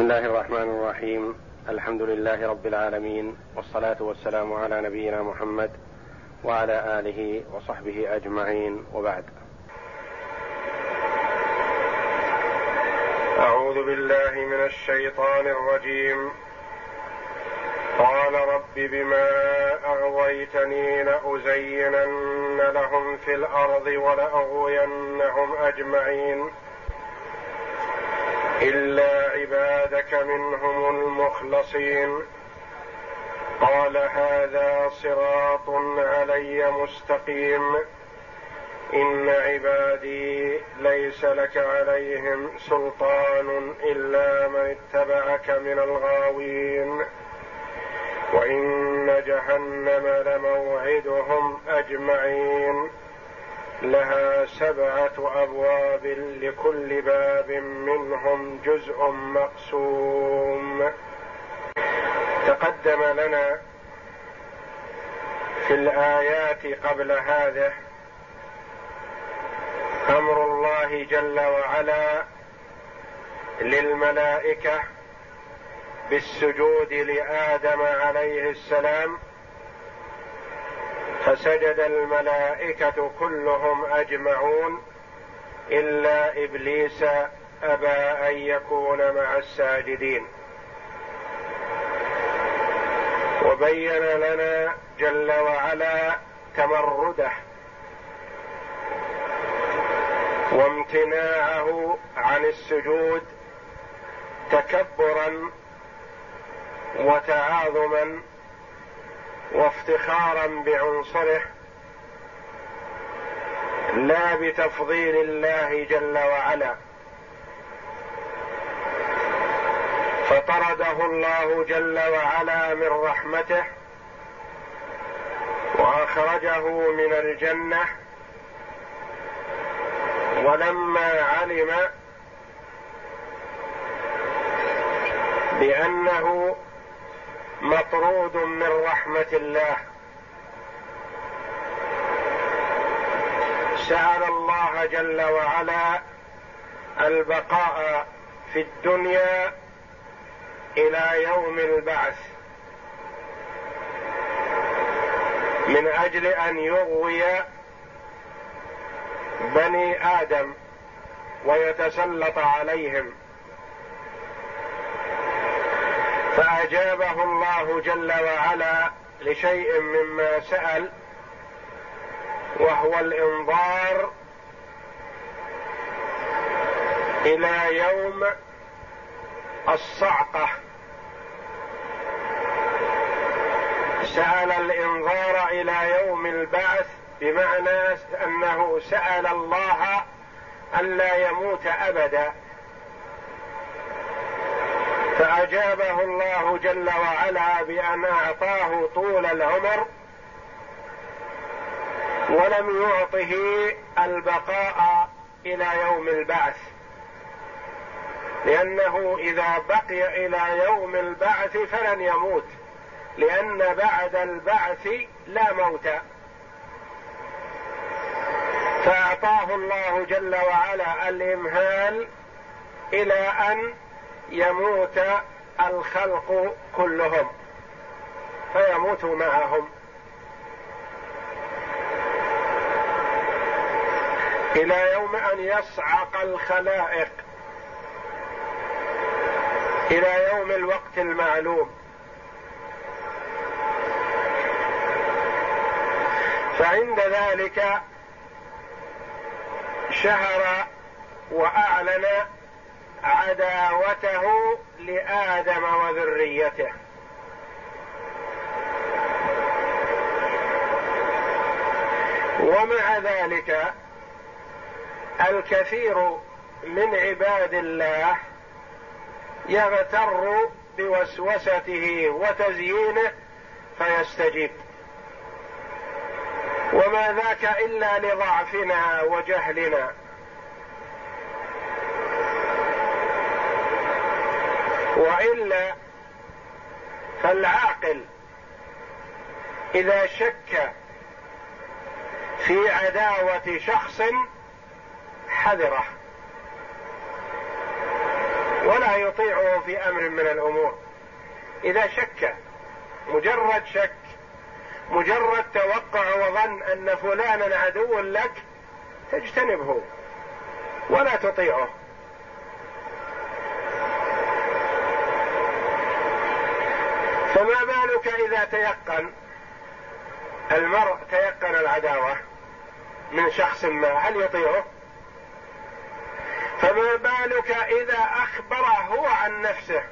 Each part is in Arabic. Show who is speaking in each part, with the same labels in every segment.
Speaker 1: بسم الله الرحمن الرحيم الحمد لله رب العالمين والصلاه والسلام على نبينا محمد وعلى اله وصحبه اجمعين وبعد
Speaker 2: اعوذ بالله من الشيطان الرجيم قال رب بما اغويتني لازينن لهم في الأرض ولاغوينهم اجمعين إلا عبادك منهم المخلصين. قال هذا صراط علي مستقيم. إن عبادي ليس لك عليهم سلطان إلا من اتبعك من الغاوين. وإن جهنم لموعدهم أجمعين. لها سبعة أبواب لكل باب منهم جزء مقسوم. تقدم لنا في الآيات قبل هذه أمر الله جل وعلا للملائكة بالسجود لآدم عليه السلام فسجد الملائكة كلهم أجمعون إلا إبليس أبى أن يكون مع الساجدين. وبين لنا جل وعلا تمرده وامتناعه عن السجود تكبرا وتعاظما وافتخارا بعنصره لا بتفضيل الله جل وعلا. فطرده الله جل وعلا من رحمته وأخرجه من الجنة. ولما علم بأنه مطرود من رحمة الله. سأل الله جل وعلا البقاء في الدنيا إلى يوم البعث. من أجل أن يغوي بني آدم ويتسلط عليهم. فأجابه الله جل وعلا لشيء مما سأل وهو الإنظار إلى يوم الصعقة. سأل الإنظار إلى يوم البعث بمعنى أنه سأل الله ألا يموت أبدا. فأجابه الله جل وعلا بأن أعطاه طول العمر ولم يعطه البقاء إلى يوم البعث لأنه إذا بقي إلى يوم البعث فلن يموت لأن بعد البعث لا موت. فأعطاه الله جل وعلا الإمهال إلى أن يموت الخلق كلهم فيموت معهم. إلى يوم أن يصعق الخلائق. إلى يوم الوقت المعلوم. فعند ذلك شهر وأعلن عداوته لآدم وذريته. ومع ذلك الكثير من عباد الله يغتر بوسوسته وتزيينه فيستجيب. وما ذاك إلا لضعفنا وجهلنا. وإلا فالعاقل إذا شك في عداوة شخص حذره ولا يطيعه في أمر من الأمور. إذا شك مجرد شك مجرد توقع وظن أن فلانا عدو لك تجتنبه ولا تطيعه. فما بالك إذا تيقن؟ المرء تيقن العداوة من شخص ما هل يطيعه؟ فما بالك إذا أخبره هو عن نفسه؟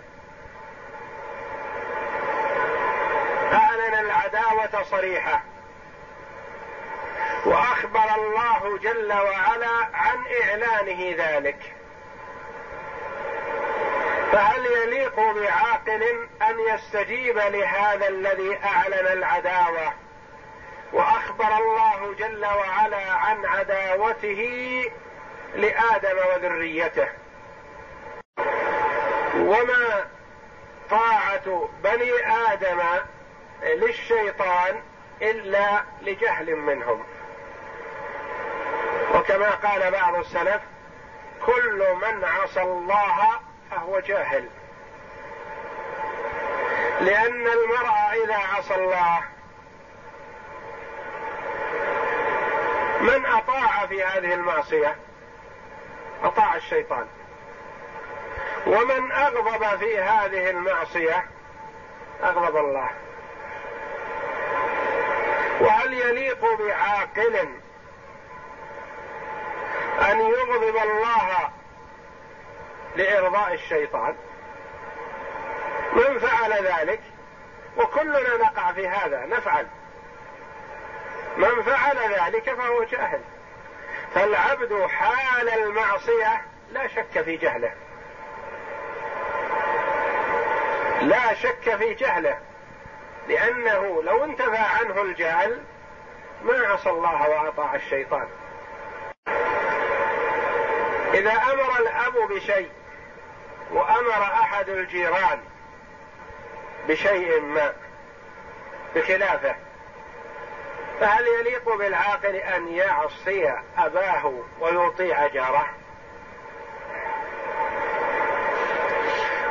Speaker 2: أعلن العداوة صريحة. وأخبر الله جل وعلا عن إعلانه ذلك. فهل يليق بعاقل أن يستجيب لهذا الذي أعلن العداوة وأخبر الله جل وعلا عن عداوته لآدم وذريته؟ وما طاعة بني آدم للشيطان إلا لجهل منهم. وكما قال بعض السلف كل من عصى الله فهو جاهل. لأن المرء إذا عصى الله من أطاع في هذه المعصية؟ أطاع الشيطان. ومن أغضب في هذه المعصية؟ أغضب الله. وهل يليق بعاقل أن يغضب الله لإرضاء الشيطان. من فعل ذلك وكلنا نقع في هذا نفعل. من فعل ذلك فهو جاهل. فالعبد حال المعصية لا شك في جهله. لا شك في جهله لأنه لو انتفى عنه الجهل ما عصى الله وأطاع الشيطان. إذا أمر الأب بشيء وأمر أحد الجيران بشيء ما بخلافه فهل يليق بالعاقل أن يعصي أباه ويطيع جاره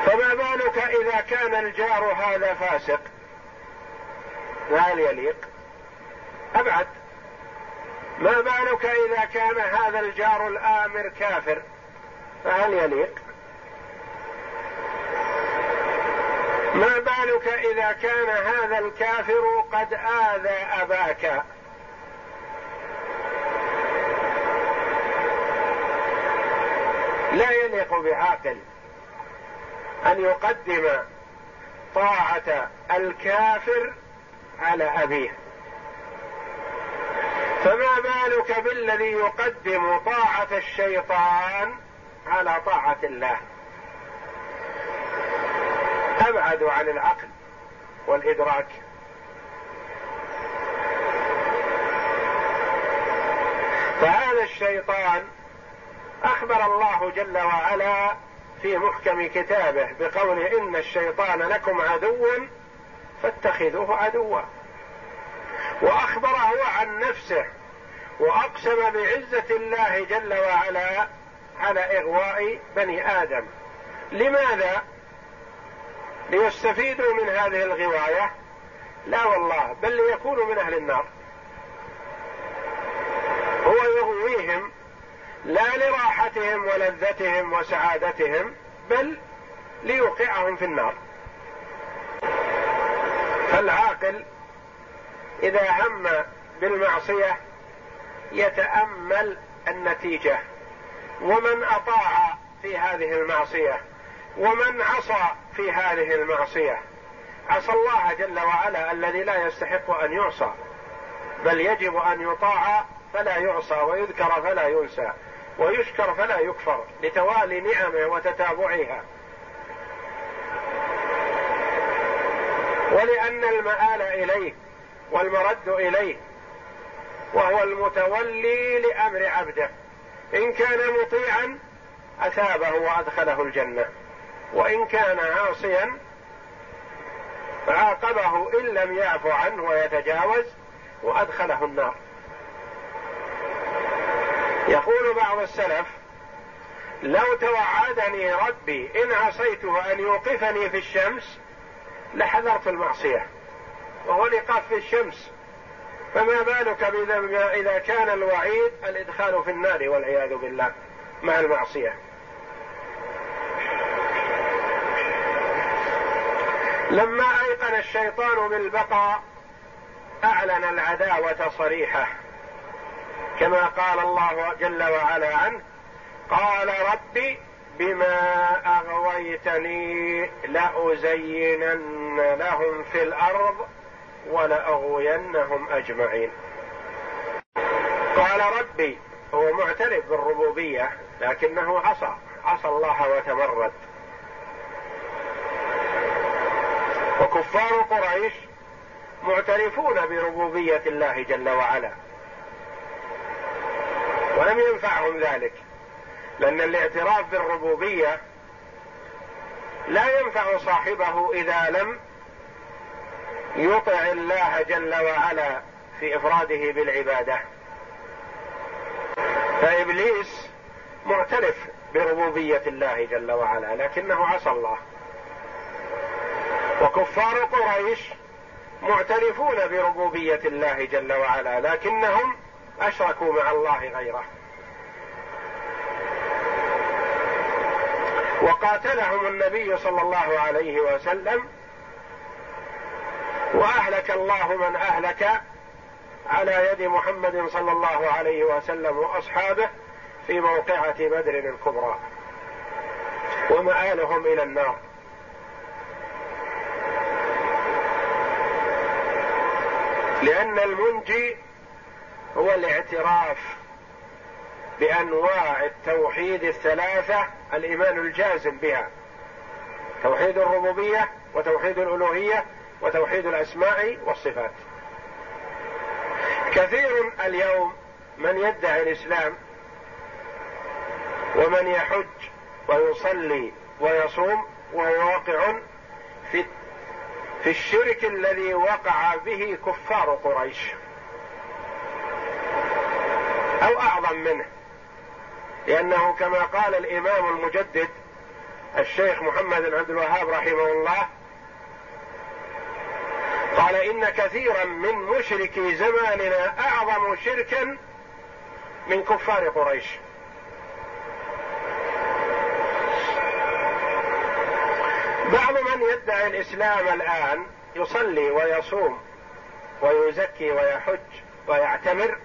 Speaker 2: فما بالك إذا كان الجار هذا فاسق؟ فهل يليق؟ أبعد. ما بالك إذا كان هذا الجار الآمر كافر؟ فهل يليق؟ ما بالك إذا كان هذا الكافر قد آذى أباك؟ لا يليق بعاقل أن يقدم طاعة الكافر على أبيه. فما بالك بالذي يقدم طاعة الشيطان على طاعة الله؟ أبعد عن العقل والإدراك. فهذا الشيطان أخبر الله جل وعلا في محكم كتابه بقوله إن الشيطان لكم عدو فاتخذوه عدوا. وأخبره عن نفسه وأقسم بعزة الله جل وعلا على إغواء بني آدم. لماذا؟ ليستفيدوا من هذه الغواية؟ لا والله بل ليكونوا من أهل النار. هو يغويهم لا لراحتهم ولذتهم وسعادتهم بل ليوقعهم في النار. فالعاقل إذا هم بالمعصية يتأمل النتيجة. ومن أطاع في هذه المعصية ومن عصى في هذه المعصية. عصى الله جل وعلا الذي لا يستحق أن يعصى بل يجب أن يطاع فلا يعصى ويذكر فلا ينسى ويشكر فلا يكفر لتوالي نعمه وتتابعها ولأن المآل إليه والمرد إليه وهو المتولي لأمر عبده. إن كان مطيعا أثابه وأدخله الجنة وإن كان عاصيا فعاقبه إن لم يعف عنه ويتجاوز وأدخله النار. يقول بعض السلف لو توعدني ربي إن عصيته أن يوقفني في الشمس لحذرت المعصية. الايقاف في الشمس. فما بالك إذا كان الوعيد الإدخال في النار والعياذ بالله مع المعصية. لما أيقن الشيطان بالبقاء أعلن العداوة صريحة. كما قال الله جل وعلا عنه قال ربي بما أغويتني لأزينن لهم في الأرض ولأغوينهم أجمعين. قال ربي هو معترف بالربوبية لكنه عصى عصى الله وتمرد. وكفار قريش معترفون بربوبية الله جل وعلا. ولم ينفعهم ذلك لأن الاعتراف بالربوبية لا ينفع صاحبه إذا لم يطع الله جل وعلا في إفراده بالعبادة. فإبليس معترف بربوبية الله جل وعلا لكنه عصى الله. وكفار قريش معترفون بربوبية الله جل وعلا لكنهم أشركوا مع الله غيره. وقاتلهم النبي صلى الله عليه وسلم وأهلك الله من أهلك على يد محمد صلى الله عليه وسلم وأصحابه في موقعة بدر الكبرى. ومآلهم إلى النار. لأن المنجي هو الاعتراف بأنواع التوحيد الثلاثة الإيمان الجازم بها. توحيد الربوبية وتوحيد الألوهية وتوحيد الأسماء والصفات. كثير اليوم من يدعي الإسلام ومن يحج ويصلي ويصوم وهو واقع في في الشرك الذي وقع به كفار قريش. أو أعظم منه. لأنه كما قال الإمام المجدد الشيخ محمد بن عبد الوهاب رحمه الله قال إن كثيرا من مشركي زماننا أعظم شركا من كفار قريش. بعض من يدعي الإسلام الآن يصلي ويصوم ويزكي ويحج ويعتمر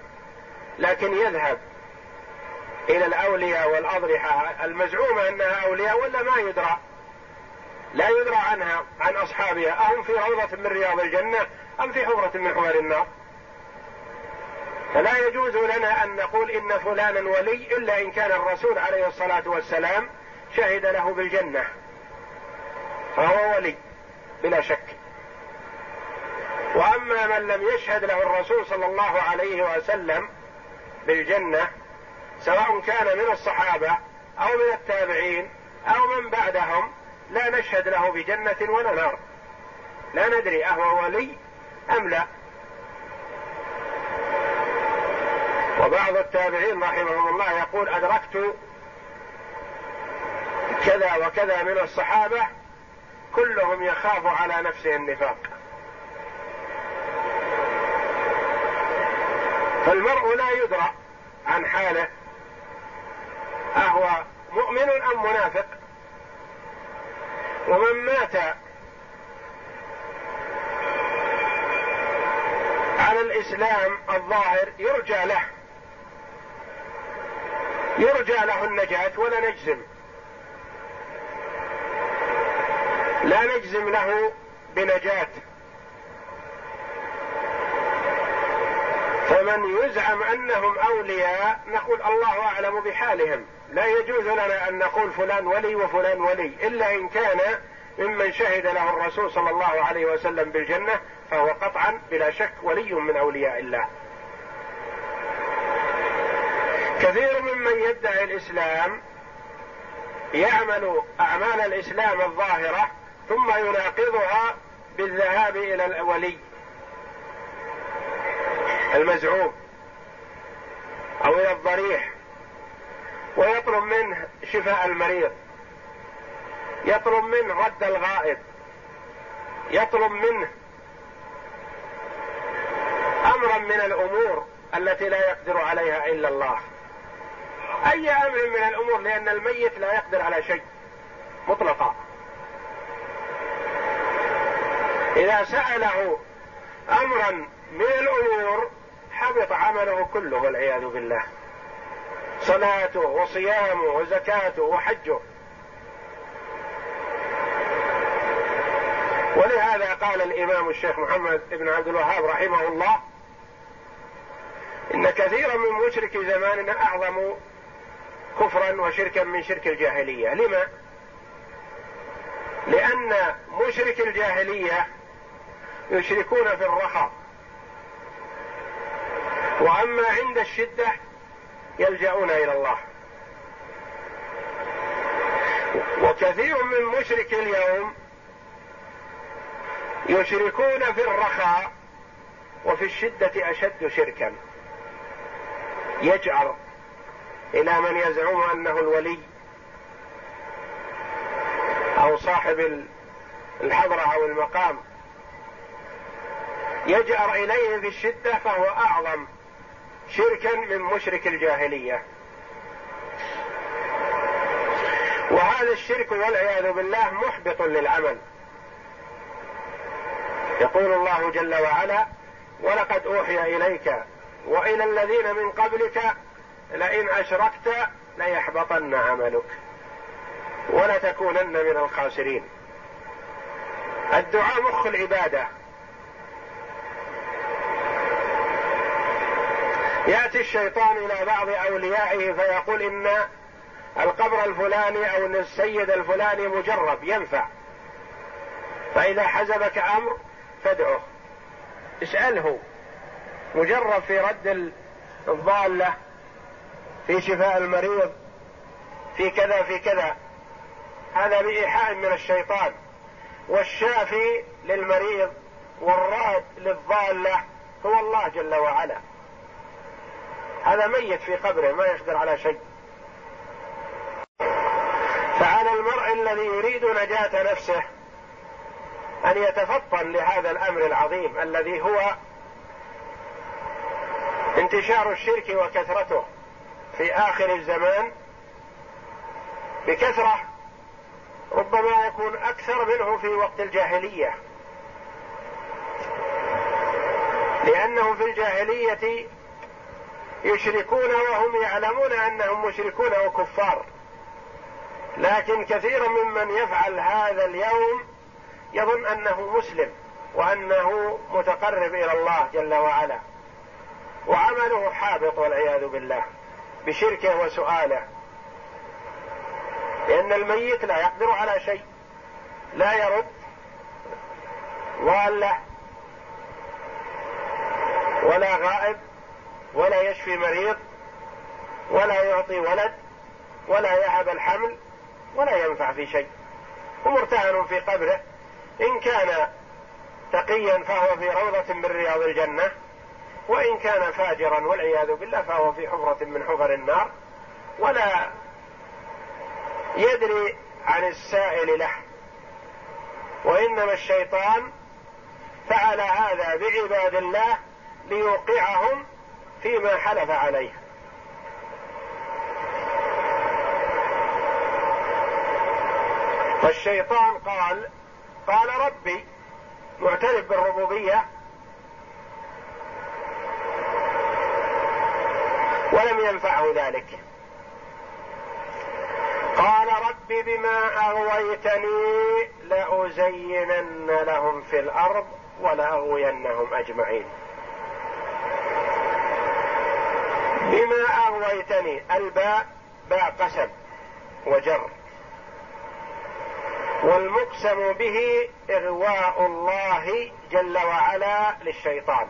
Speaker 2: لكن يذهب إلى الأولياء والأضرحة المزعومه أنها أولياء ولا ما يدرى؟ لا يدرى عنها عن أصحابها أهم في روضة من رياض الجنة أم في حفره من حفر النار؟ فلا يجوز لنا أن نقول إن فلانا ولي إلا إن كان الرسول عليه الصلاة والسلام شهد له بالجنة. فهو ولي بلا شك. وأما من لم يشهد له الرسول صلى الله عليه وسلم بالجنة سواء كان من الصحابة أو من التابعين أو من بعدهم لا نشهد له بجنه ولا نار. لا ندري أهو ولي أم لا. وبعض التابعين رحمهم الله يقول أدركت كذا وكذا من الصحابة كلهم يخاف على نفسه النفاق. فالمرء لا يدرى عن حاله أهو مؤمن أم منافق؟ ومن مات على الإسلام الظاهر يرجى له. يرجى له النجاة ولا نجزم. لا نجزم له بنجاة. فمن يزعم أنهم أولياء نقول الله أعلم بحالهم. لا يجوز لنا أن نقول فلان ولي وفلان ولي إلا إن كان ممن شهد له الرسول صلى الله عليه وسلم بالجنة فهو قطعا بلا شك ولي من أولياء الله. كثير ممن يدعي الإسلام يعمل أعمال الإسلام الظاهرة ثم يناقضها بالذهاب إلى الولي المزعوم أو إلى الضريح. ويطلب منه شفاء المريض. يطلب منه رد الغائب. يطلب منه أمرا من الأمور التي لا يقدر عليها إلا الله. أي أمر من الأمور؟ لأن الميت لا يقدر على شيء مطلقا. إذا سأله امرا من الأمور حبط عمله كله والعياذ بالله. صلاته وصيامه وزكاته وحجه. ولهذا قال الإمام الشيخ محمد بن عبد الوهاب رحمه الله إن كثيرا من مشرك زماننا أعظم كفرا وشركا من شرك الجاهلية. لما؟ لأن مشرك الجاهلية يشركون في الرخاء. وأما عند الشدة يلجؤون إلى الله. وكثير من مشرك اليوم يشركون في الرخاء وفي الشدة أشد شركا. يجعر إلى من يزعم أنه الولي أو صاحب الحضرة أو المقام. يجأر إليه في الشدة فهو أعظم. شركا من مشرك الجاهلية. وهذا الشرك والعياذ بالله محبط للعمل. يقول الله جل وعلا ولقد أوحي إليك وإلى الذين من قبلك لئن أشركت ليحبطن عملك ولتكونن من الخاسرين. الدعاء مخ العبادة. يأتي الشيطان إلى بعض أوليائه فيقول إن القبر الفلاني أو إن السيد الفلاني مجرب ينفع. فإذا حزبك أمر فادعه. اساله مجرب في رد الضالة في شفاء المريض في كذا في كذا. هذا بإيحاء من الشيطان. والشافي للمريض والراد للضالة هو الله جل وعلا. هذا ميت في قبره ما يقدر على شيء. فعلى المرء الذي يريد نجاة نفسه أن يتفطن لهذا الأمر العظيم الذي هو انتشار الشرك وكثرته في آخر الزمان بكثرة ربما يكون أكثر منه في وقت الجاهلية. لأنه في الجاهلية يشركون وهم يعلمون أنهم مشركون وكفار. لكن كثير ممن يفعل هذا اليوم يظن أنه مسلم وأنه متقرب إلى الله جل وعلا. وعمله حابط والعياذ بالله بشركه وسؤاله. لأن الميت لا يقدر على شيء لا يرد ولا ولا غائب. ولا يشفي مريض ولا يعطي ولد ولا يهب الحمل ولا ينفع في شيء. ومرتهن في قبره. إن كان تقيا فهو في روضة من رياض الجنة وإن كان فاجرا والعياذ بالله فهو في حفرة من حفر النار. ولا يدري عن السائل له. وإنما الشيطان فعل هذا بعباد الله ليوقعهم فيما حلف عليه. فالشيطان قال قال ربي معترف بالربوبية ولم ينفعه ذلك. قال رب بما أغويتني لأزينن لهم في الأرض ولأغوينهم أجمعين. بما أغويتني الباء باء قسم وجر. والمقسم به إغواء الله جل وعلا للشيطان.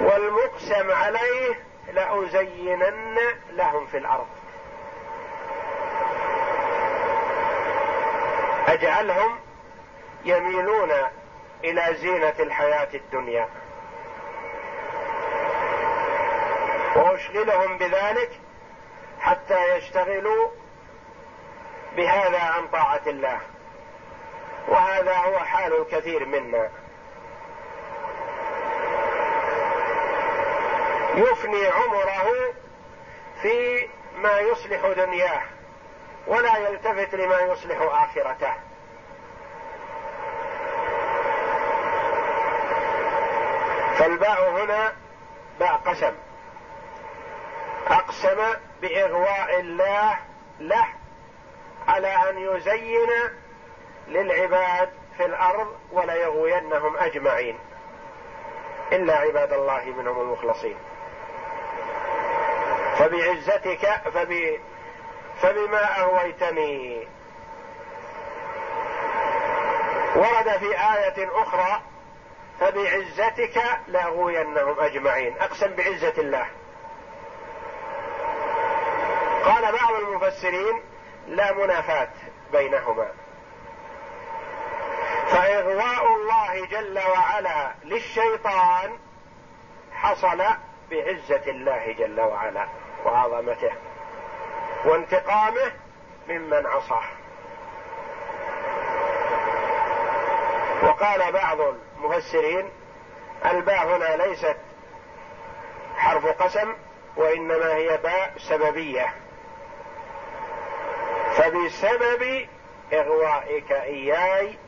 Speaker 2: والمقسم عليه لأزينن لهم في الأرض. أجعلهم يميلون إلى زينة الحياة الدنيا. وأشغلهم بذلك حتى يشتغلوا بهذا عن طاعة الله. وهذا هو حال الكثير منا. يفني عمره في ما يصلح دنياه ولا يلتفت لما يصلح آخرته. فالباء هنا باء قسم. أقسم بإغواء الله له على أن يزين للعباد في الأرض وليغوينهم أجمعين. إلا عباد الله منهم المخلصين. فبعزتك فب فبما أغويتني. ورد في آية أخرى فبعزتك لأغوينهم أجمعين. أقسم بعزة الله. قال بعض المفسرين لا منافاة بينهما. فإغواء الله جل وعلا للشيطان حصل بعزة الله جل وعلا وعظمته وانتقامه ممن عصاه. وقال بعض المفسرين الباء هنا ليست حرف قسم وإنما هي باء سببية. فبسبب إغوائك إياي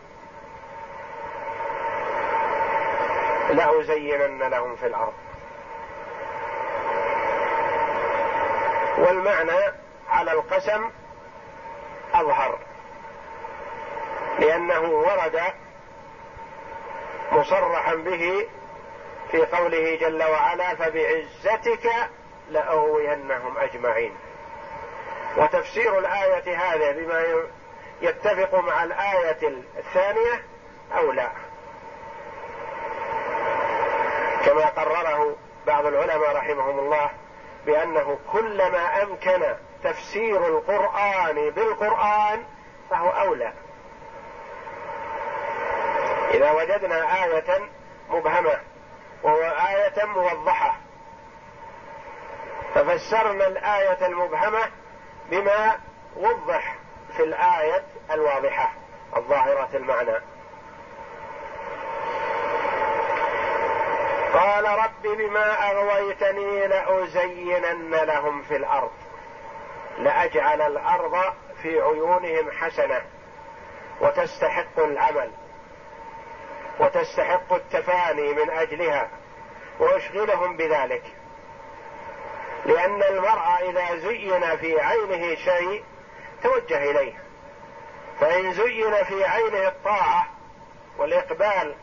Speaker 2: لأزينن لهم في الأرض. والمعنى على القسم أظهر لأنه ورد مصرحا به في قوله جل وعلا فبعزتك لأغوينهم أجمعين. وتفسير الآية هذا بما يتفق مع الآية الثانية أو لا. كما قرره بعض العلماء رحمهم الله بأنه كلما أمكن تفسير القرآن بالقرآن فهو أولى. إذا وجدنا آية مبهمة وآية موضحة ففسرنا الآية المبهمة بما وضح في الآية الواضحة الظاهرة المعنى. قال رب بما أغويتني لأزينن لهم في الأرض لأجعل الأرض في عيونهم حسنة وتستحق العمل وتستحق التفاني من أجلها وأشغلهم بذلك. لأن المرء إذا زين في عينه شيء توجه إليه. فإن زين في عينه الطاعة والإقبال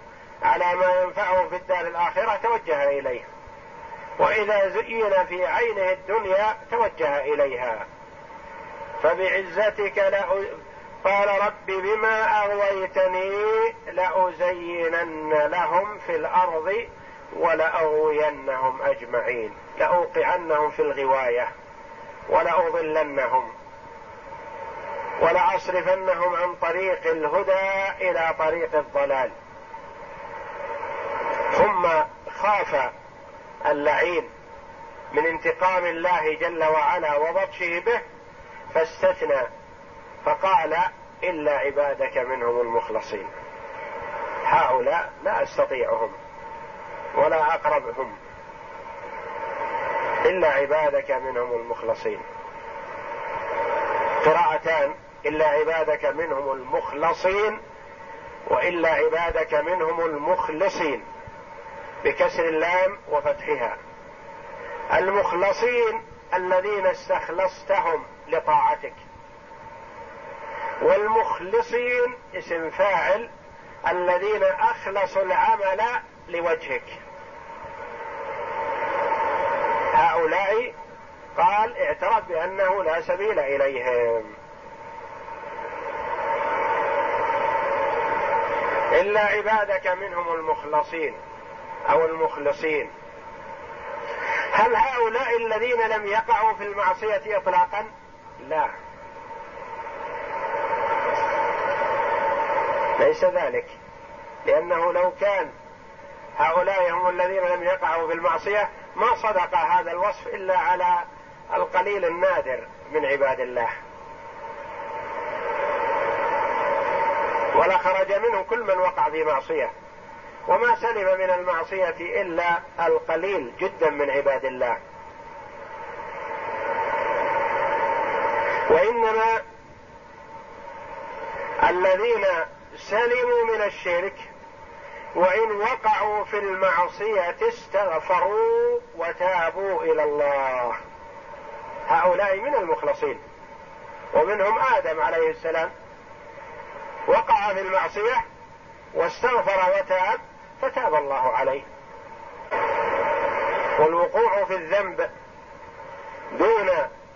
Speaker 2: على ما ينفعه في الدار الآخرة توجه إليه. وإذا زين في عينه الدنيا توجه إليها. فبعزتك لأ... قال رب بما أغويتني لأزينن لهم في الأرض ولأغوينهم أجمعين. لأوقعنهم في الغواية ولأضلنهم ولأصرفنهم عن طريق الهدى إلى طريق الضلال. ثم خاف اللعين من انتقام الله جل وعلا وبطشه به فاستثنى فقال إلا عبادك منهم المخلصين. هؤلاء لا أستطيعهم ولا أقربهم. الا عبادك منهم المخلصين. قراءتان إلا عبادك منهم المخلصين وإلا عبادك منهم المخلصين بكسر اللام وفتحها. المخلصين الذين استخلصتهم لطاعتك. والمخلصين اسم فاعل الذين أخلصوا العمل لوجهك. هؤلاء قال اعترف بأنه لا سبيل إليهم. إلا عبادك منهم المخلصين أو المخلصين. هل هؤلاء الذين لم يقعوا في المعصية اطلاقا؟ لا. ليس ذلك لأنه لو كان هؤلاء هم الذين لم يقعوا في المعصية ما صدق هذا الوصف إلا على القليل النادر من عباد الله. ولا خرج منه كل من وقع في معصية. وما سلم من المعصية إلا القليل جدا من عباد الله. وإنما الذين سلموا من الشرك وإن وقعوا في المعصية استغفروا وتابوا إلى الله. هؤلاء من المخلصين. ومنهم آدم عليه السلام. وقع في المعصية واستغفر وتاب فتاب الله عليه. والوقوع في الذنب دون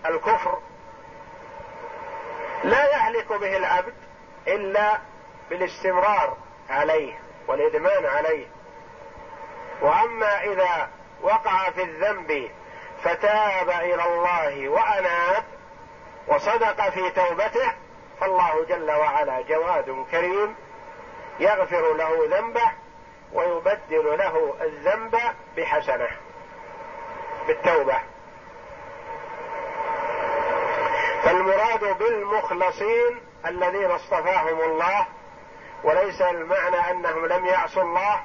Speaker 2: الكفر لا يهلك به العبد إلا بالاستمرار عليه. والإدمان عليه. وأما إذا وقع في الذنب فتاب إلى الله وأناب وصدق في توبته فالله جل وعلا جواد كريم يغفر له ذنبه ويبدل له الذنب بحسنه بالتوبة. فالمراد بالمخلصين الذين اصطفاهم الله وليس المعنى أنهم لم يعصوا الله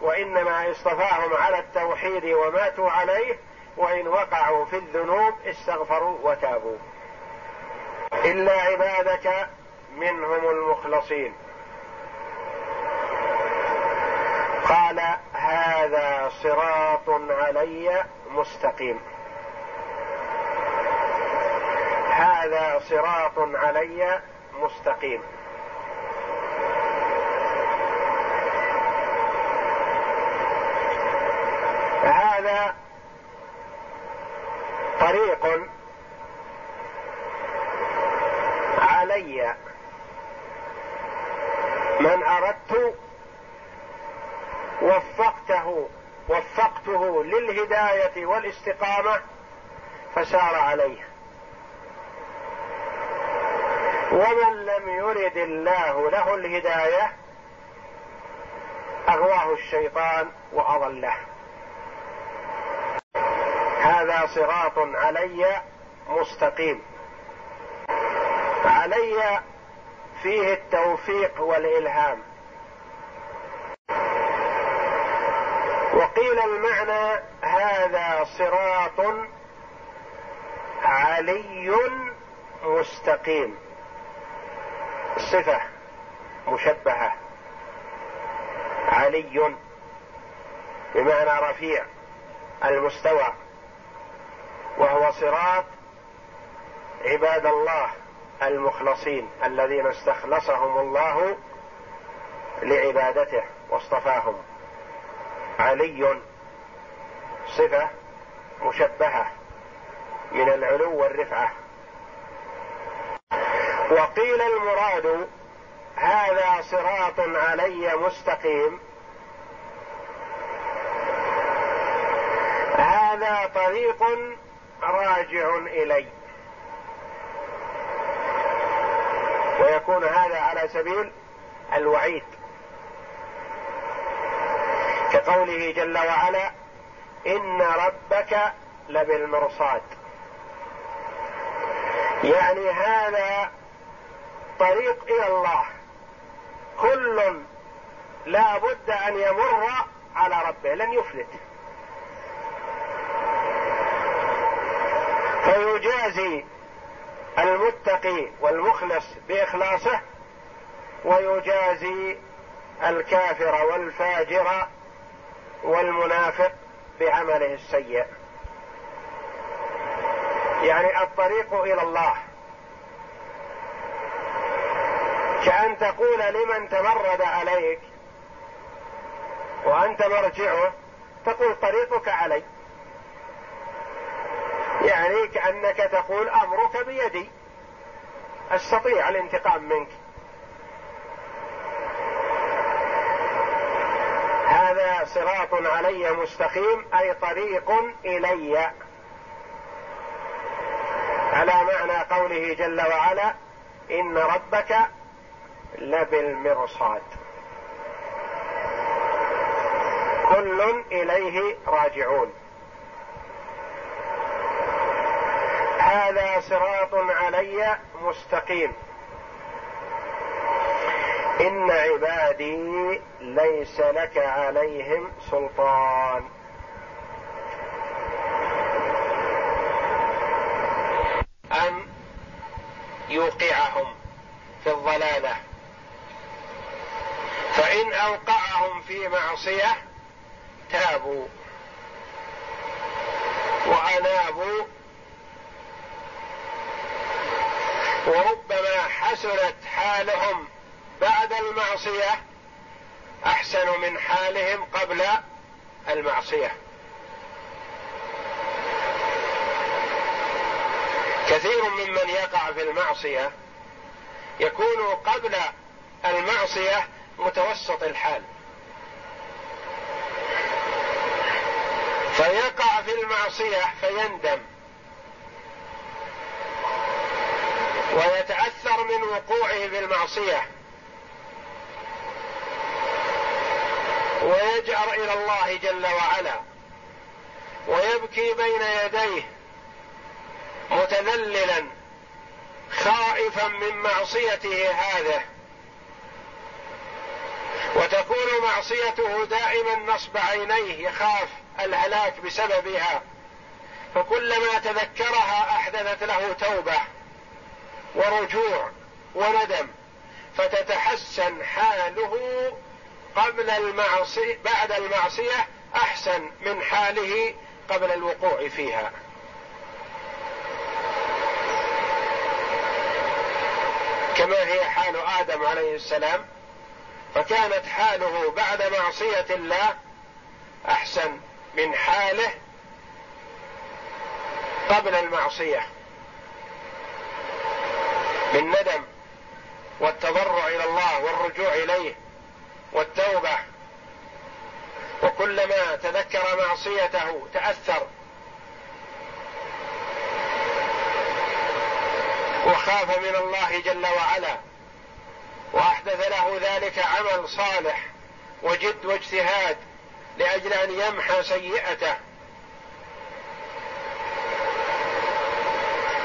Speaker 2: وإنما اصطفاهم على التوحيد وماتوا عليه وإن وقعوا في الذنوب استغفروا وتابوا. إلا عبادك منهم المخلصين. قال هذا صراط علي مستقيم. هذا صراط علي مستقيم. هذا طريق علي. من أردت وفقته وفقته للهداية والاستقامة فسار عليه. ومن لم يرد الله له الهداية أغواه الشيطان وأضله. هذا صراط علي مستقيم. علي فيه التوفيق والإلهام. وقيل المعنى هذا صراط علي مستقيم. صفة مشبهة. علي بمعنى رفيع المستوى. وهو صراط عباد الله المخلصين الذين استخلصهم الله لعبادته واصطفاهم. علي صفة مشبهة من العلو والرفعة. وقيل المراد هذا صراط علي مستقيم. هذا طريق راجع إلي. ويكون هذا على سبيل الوعيد. كقوله جل وعلا إن ربك لبالمرصاد. يعني هذا طريق إلى الله. كل لا بد أن يمر على ربه. لن يفلت. فيجازي المتقي والمخلص بإخلاصه ويجازي الكافر والفاجر والمنافق بعمله السيء. يعني الطريق إلى الله. كأن تقول لمن تمرد عليك وأنت مرجعه تقول طريقك علي. يعني كأنك تقول أمرك بيدي. أستطيع الانتقام منك. هذا صراط علي مستقيم أي طريق إلي. على معنى قوله جل وعلا إن ربك لبالمرصاد. كل إليه راجعون. هذا صراط علي مستقيم. إن عبادي ليس لك عليهم سلطان. أن يوقعهم في الضلالة. فإن أوقعهم في معصية تابوا. وأنابوا وربما حسنت حالهم بعد المعصية أحسن من حالهم قبل المعصية. كثير ممن يقع في المعصية يكون قبل المعصية متوسط الحال. فيقع في المعصية فيندم. ويتأثر من وقوعه في المعصيه ويجأر إلى الله جل وعلا. ويبكي بين يديه. متذللا. خائفا من معصيته هذه وتكون معصيته دائما نصب عينيه. يخاف الهلاك بسببها. فكلما تذكرها أحدثت له توبة. ورجوع وندم فتتحسن حاله قبل المعصية بعد المعصية أحسن من حاله قبل الوقوع فيها. كما هي حال آدم عليه السلام فكانت حاله بعد معصية الله أحسن من حاله قبل المعصية. بالندم والتضرع إلى الله والرجوع إليه والتوبة. وكلما تذكر معصيته تأثر. وخاف من الله جل وعلا. وأحدث له ذلك عمل صالح وجد واجتهاد لأجل أن يمحى سيئته.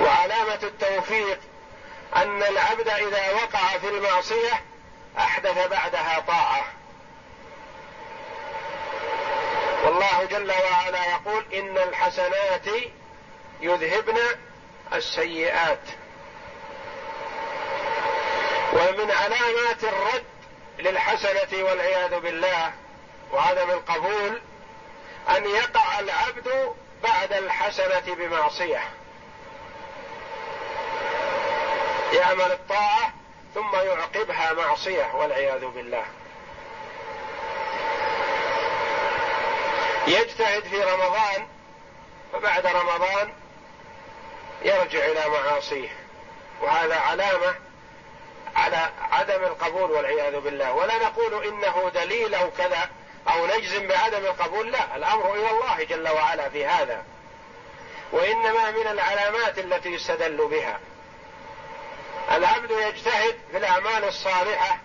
Speaker 2: وعلامة التوفيق أن العبد إذا وقع في المعصية أحدث بعدها طاعة. والله جل وعلا يقول إن الحسنات يذهبن السيئات. ومن علامات الرد للحسنة والعياذ بالله وعدم القبول أن يقع العبد بعد الحسنة بمعصية. يعمل الطاعة ثم يعقبها معصية والعياذ بالله. يجتهد في رمضان وبعد رمضان يرجع إلى معاصيه. وهذا علامة على عدم القبول والعياذ بالله. ولا نقول إنه دليل أو كذا أو نجزم بعدم القبول لا. الأمر إلى الله جل وعلا في هذا. وإنما من العلامات التي يستدل بها. العبد يجتهد في الأعمال الصالحة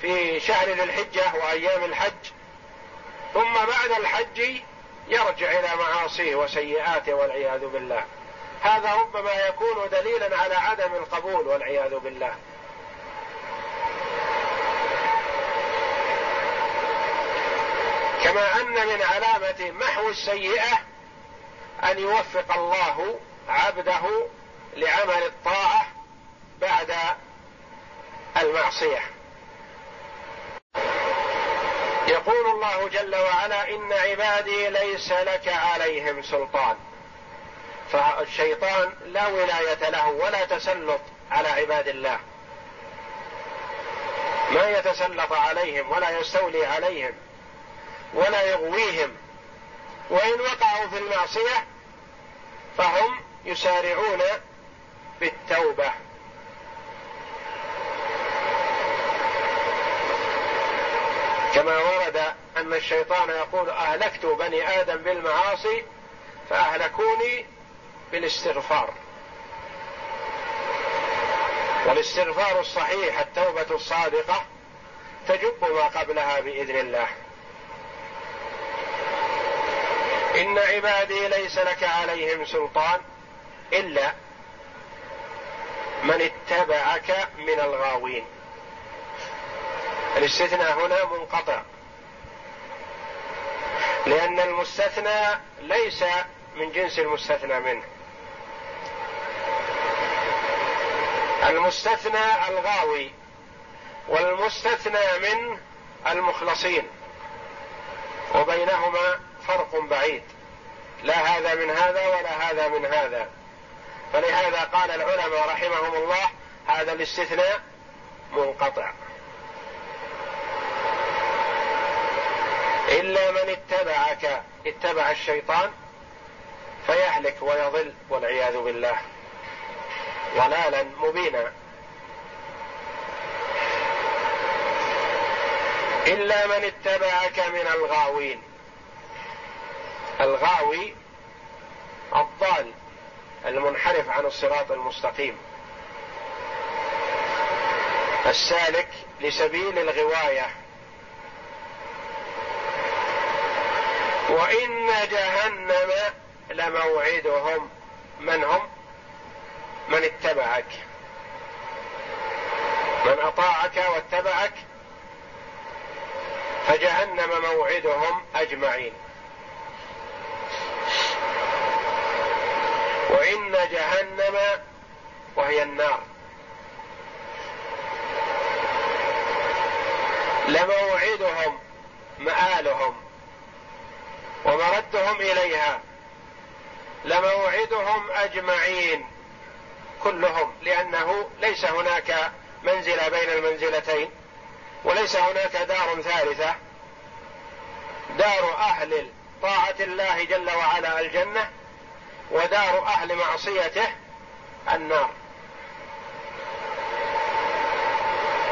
Speaker 2: في شهر ذي الحجة وأيام الحج ثم بعد الحج يرجع إلى معاصيه وسيئاته والعياذ بالله. هذا ربما يكون دليلا على عدم القبول والعياذ بالله. كما أن من علامة محو السيئة أن يوفق الله عبده لعمل الطاعة بعد المعصية. يقول الله جل وعلا إن عبادي ليس لك عليهم سلطان. فالشيطان لا ولاية له ولا تسلط على عباد الله. ما يتسلط عليهم ولا يستولي عليهم ولا يغويهم. وإن وقعوا في المعصية فهم يسارعون بالتوبة. كما ورد أن الشيطان يقول أهلكت بني آدم بالمعاصي فأهلكوني بالاستغفار. والاستغفار الصحيح التوبة الصادقة تجب ما قبلها بإذن الله. إن عبادي ليس لك عليهم سلطان إلا من اتبعك من الغاوين. الاستثناء هنا منقطع. لأن المستثنى ليس من جنس المستثنى منه. المستثنى الغاوي والمستثنى منه المخلصين. وبينهما فرق بعيد. لا هذا من هذا ولا هذا من هذا. فلهذا قال العلماء رحمهم الله هذا الاستثناء منقطع. إلا من اتبعك اتبع الشيطان فيهلك ويضل والعياذ بالله. ضلالا مبينا. إلا من اتبعك من الغاوين. الغاوي الضال المنحرف عن الصراط المستقيم. السالك لسبيل الغواية. وإن جهنم لموعدهم. من هم؟ من اتبعك. من أطاعك واتبعك فجهنم موعدهم أجمعين. وإن جهنم وهي النار. لموعدهم مآلهم. ومردهم إليها. لموعدهم أجمعين كلهم لأنه ليس هناك منزله بين المنزلتين وليس هناك دار ثالثة. دار أهل طاعة الله جل وعلا الجنة ودار أهل معصيته النار.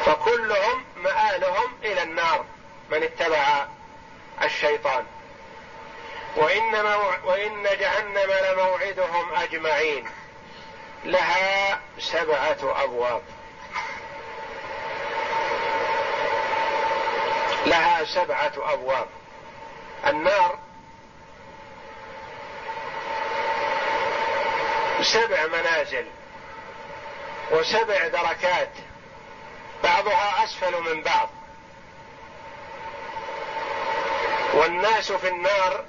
Speaker 2: فكلهم مآلهم إلى النار من اتبع الشيطان. وإن, وإن جهنم لموعدهم أجمعين. لها سبعة أبواب. لها سبعة أبواب. النار سبع منازل وسبع دركات. بعضها أسفل من بعض. والناس في النار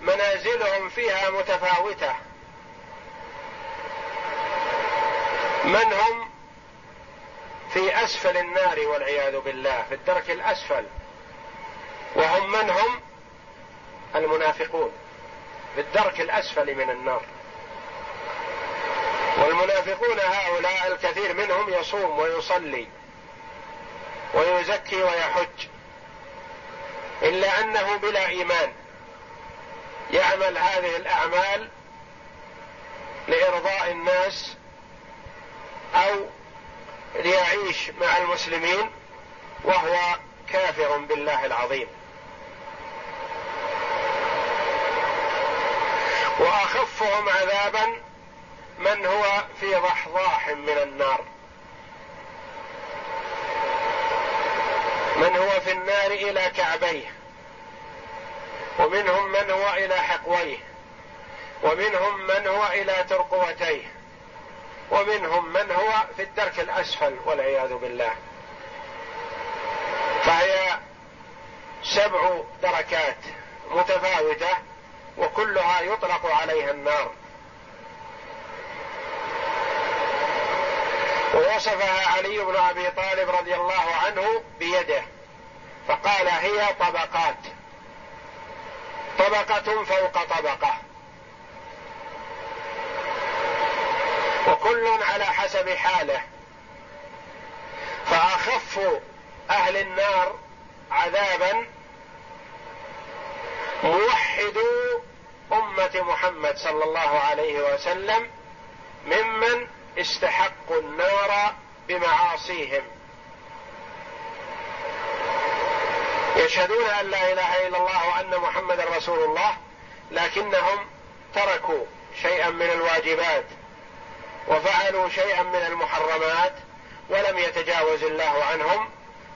Speaker 2: منازلهم فيها متفاوتة. من هم في أسفل النار والعياذ بالله في الدرك الأسفل. وهم من هم؟ المنافقون. في الدرك الأسفل من النار. والمنافقون هؤلاء الكثير منهم يصوم ويصلي ويزكي ويحج. إلا أنه بلا إيمان. يعمل هذه الأعمال لإرضاء الناس أو ليعيش مع المسلمين وهو كافر بالله العظيم. وأخفهم عذابا من هو في ضحضاح من النار. من هو في النار إلى كعبيه. ومنهم من هو إلى حقويه ومنهم من هو إلى ترقوتيه ومنهم من هو في الدرك الأسفل والعياذ بالله. فهي سبع دركات متفاوتة وكلها يطلق عليها النار. ووصفها علي بن أبي طالب رضي الله عنه بيده فقال هي طبقات. طبقة فوق طبقة. وكل على حسب حاله. فأخف أهل النار عذابا موحدو أمة محمد صلى الله عليه وسلم ممن استحقوا النار بمعاصيهم. يشهدون أن لا إله إلا الله وأن محمدا رسول الله لكنهم تركوا شيئا من الواجبات وفعلوا شيئا من المحرمات ولم يتجاوز الله عنهم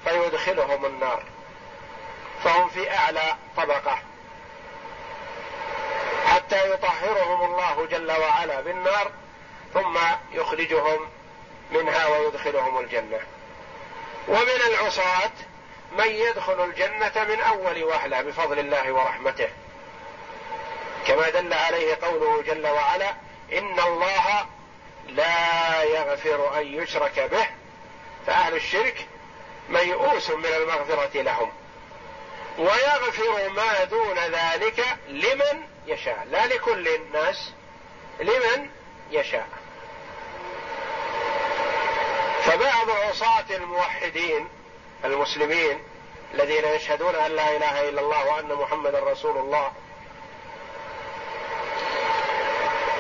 Speaker 2: فيدخلهم النار. فهم في أعلى طبقة. حتى يطهرهم الله جل وعلا بالنار ثم يخرجهم منها ويدخلهم الجنة. ومن العصاة من يدخل الجنة من أول وهله بفضل الله ورحمته. كما دل عليه قوله جل وعلا إن الله لا يغفر أن يشرك به فأهل الشرك ميؤوس من المغفرة لهم. ويغفر ما دون ذلك لمن يشاء لا لكل الناس لمن يشاء. فبعض عصاة الموحدين المسلمين الذين يشهدون أن لا إله إلا الله وأن محمدا رسول الله.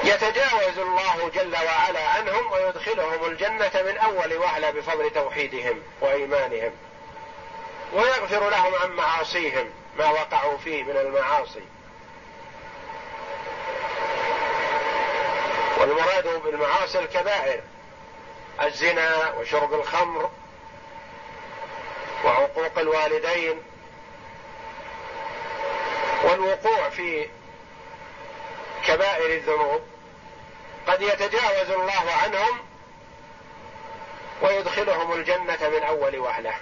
Speaker 2: يتجاوز الله جل وعلا عنهم ويدخلهم الجنة من أول وهله بفضل توحيدهم وإيمانهم ويغفر لهم عن معاصيهم ما وقعوا فيه من المعاصي. والمراد بالمعاصي الكبائر الزنا وشرب الخمر وعقوق الوالدين والوقوع في كبائر الذنوب قد يتجاوز الله عنهم ويدخلهم الجنة من أول وهلة.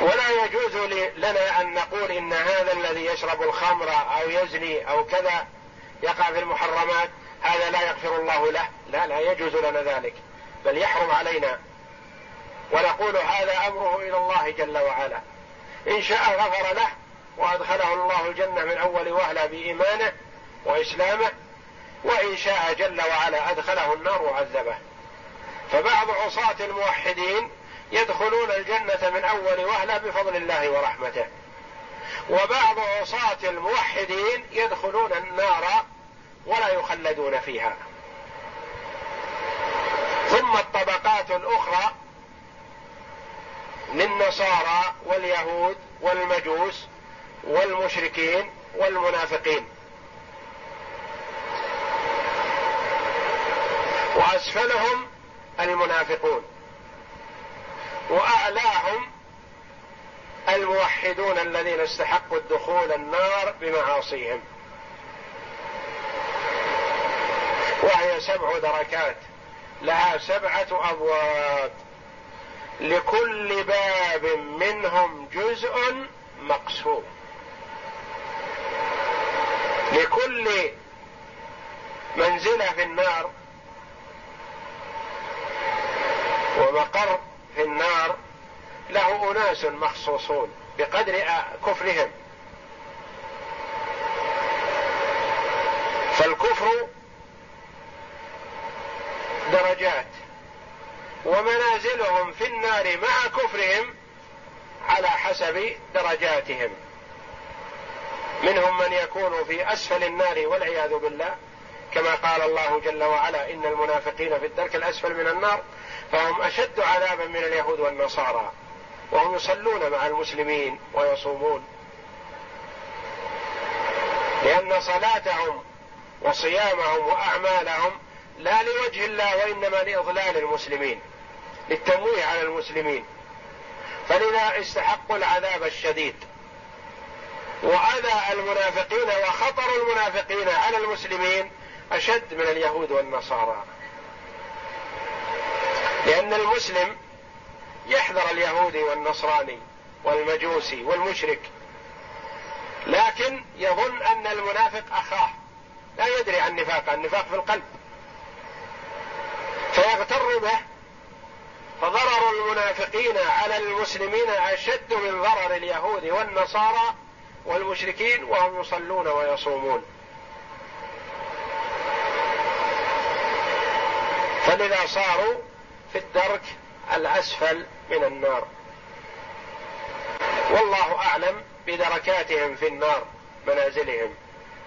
Speaker 2: ولا يجوز لنا أن نقول إن هذا الذي يشرب الخمر أو يزني أو كذا يقع في المحرمات هذا لا يغفر الله له. لا لا يجوز لنا ذلك بل يحرم علينا ونقول هذا أمره إلى الله جل وعلا. إن شاء غفر له وأدخله الله الجنة من أول وهلة بإيمانه وإسلامه وإن شاء جل وعلا أدخله النار وعذبه. فبعض عصاة الموحدين يدخلون الجنة من أول وهلة بفضل الله ورحمته. وبعض عصاة الموحدين يدخلون النار ولا يخلدون فيها. ثم الطبقات الأخرى للنصارى واليهود والمجوس والمشركين والمنافقين. وأسفلهم المنافقون. وأعلاهم الموحدون الذين استحقوا الدخول النار بمعاصيهم. وهي سبع دركات لها سبعة أبواب. لكل باب منهم جزء مقسوم. لكل منزلة في النار ومقر في النار له أناس مخصوصون بقدر كفرهم. فالكفر درجات. ومنازلهم في النار مع كفرهم على حسب درجاتهم. منهم من يكون في أسفل النار والعياذ بالله كما قال الله جل وعلا إن المنافقين في الدرك الأسفل من النار فهم أشد عذابا من اليهود والنصارى وهم يصلون مع المسلمين ويصومون. لأن صلاتهم وصيامهم وأعمالهم لا لوجه الله وإنما لإضلال المسلمين. للتمويه على المسلمين. فلذا استحقوا العذاب الشديد. وأذى المنافقين وخطر المنافقين على المسلمين أشد من اليهود والنصارى. لأن المسلم يحذر اليهودي والنصراني والمجوسي والمشرك. لكن يظن أن المنافق أخاه. لا يدري عن نفاق النفاق في القلب. فيغتر به فضرر المنافقين على المسلمين أشد من ضرر اليهود والنصارى والمشركين وهم يصلون ويصومون. فلذا صاروا في الدرك الأسفل من النار. والله أعلم بدركاتهم في النار منازلهم.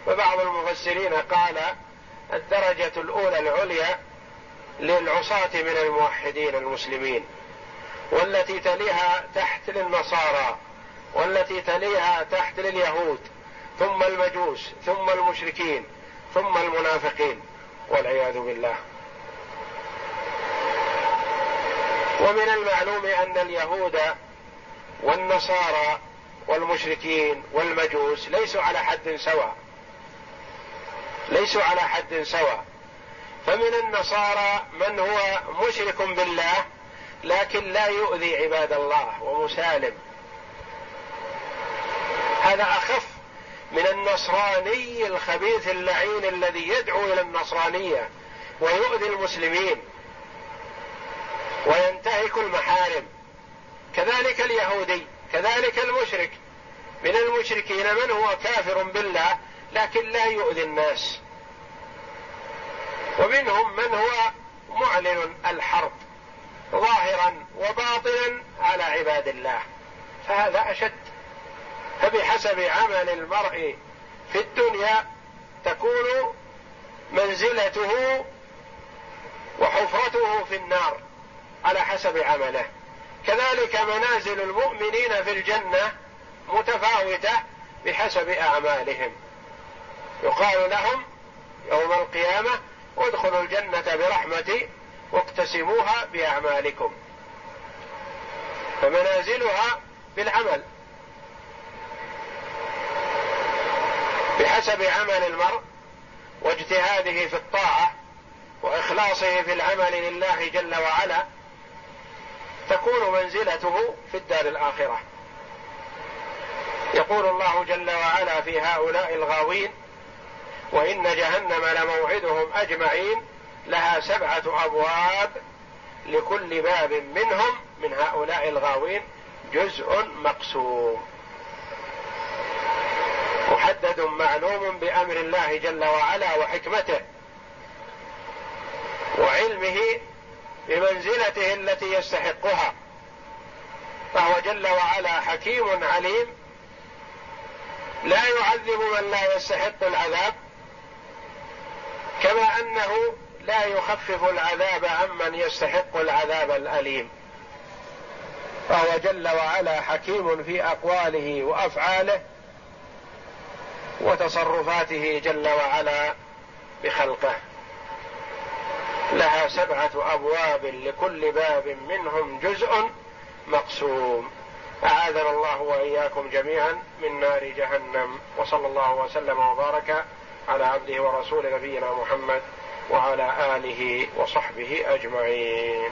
Speaker 2: وبعض المفسرين قال الدرجة الأولى العليا للعصاة من الموحدين المسلمين والتي تليها تحت للنصارى والتي تليها تحت لليهود ثم المجوس ثم المشركين ثم المنافقين والعياذ بالله. ومن المعلوم أن اليهود والنصارى والمشركين والمجوس ليسوا على حد سواء ليسوا على حد سواء. فمن النصارى من هو مشرك بالله لكن لا يؤذي عباد الله ومسالم. هذا أخف من النصراني الخبيث اللعين الذي يدعو إلى النصرانية ويؤذي المسلمين وينتهك المحارم. كذلك اليهودي كذلك المشرك. من المشركين من هو كافر بالله لكن لا يؤذي الناس. ومنهم من هو معلن الحرب ظاهرا وباطنا على عباد الله. فهذا أشد. فبحسب عمل المرء في الدنيا تكون منزلته وحفرته في النار على حسب عمله. كذلك منازل المؤمنين في الجنة متفاوتة بحسب أعمالهم. يقال لهم يوم القيامة ادخلوا الجنة برحمتي واقتسموها بأعمالكم. فمنازلها بالعمل. بحسب عمل المرء واجتهاده في الطاعة وإخلاصه في العمل لله جل وعلا تكون منزلته في الدار الآخرة. يقول الله جل وعلا في هؤلاء الغاوين وإن جهنم لموعدهم أجمعين لها سبعة أبواب لكل باب منهم من هؤلاء الغاوين جزء مقسوم. محدد معلوم بأمر الله جل وعلا وحكمته وعلمه بمنزلته التي يستحقها فهو جل وعلا حكيم عليم. لا يعذب من لا يستحق العذاب كما أنه لا يخفف العذاب عمن يستحق العذاب الأليم. فهو جل وعلا حكيم في أقواله وأفعاله وتصرفاته جل وعلا بخلقه. لها سبعة أبواب لكل باب منهم جزء مقسوم. أعاذنا الله وإياكم جميعا من نار جهنم. وصلى الله وسلم وبارك على عبده ورسول نبينا محمد وعلى آله وصحبه أجمعين.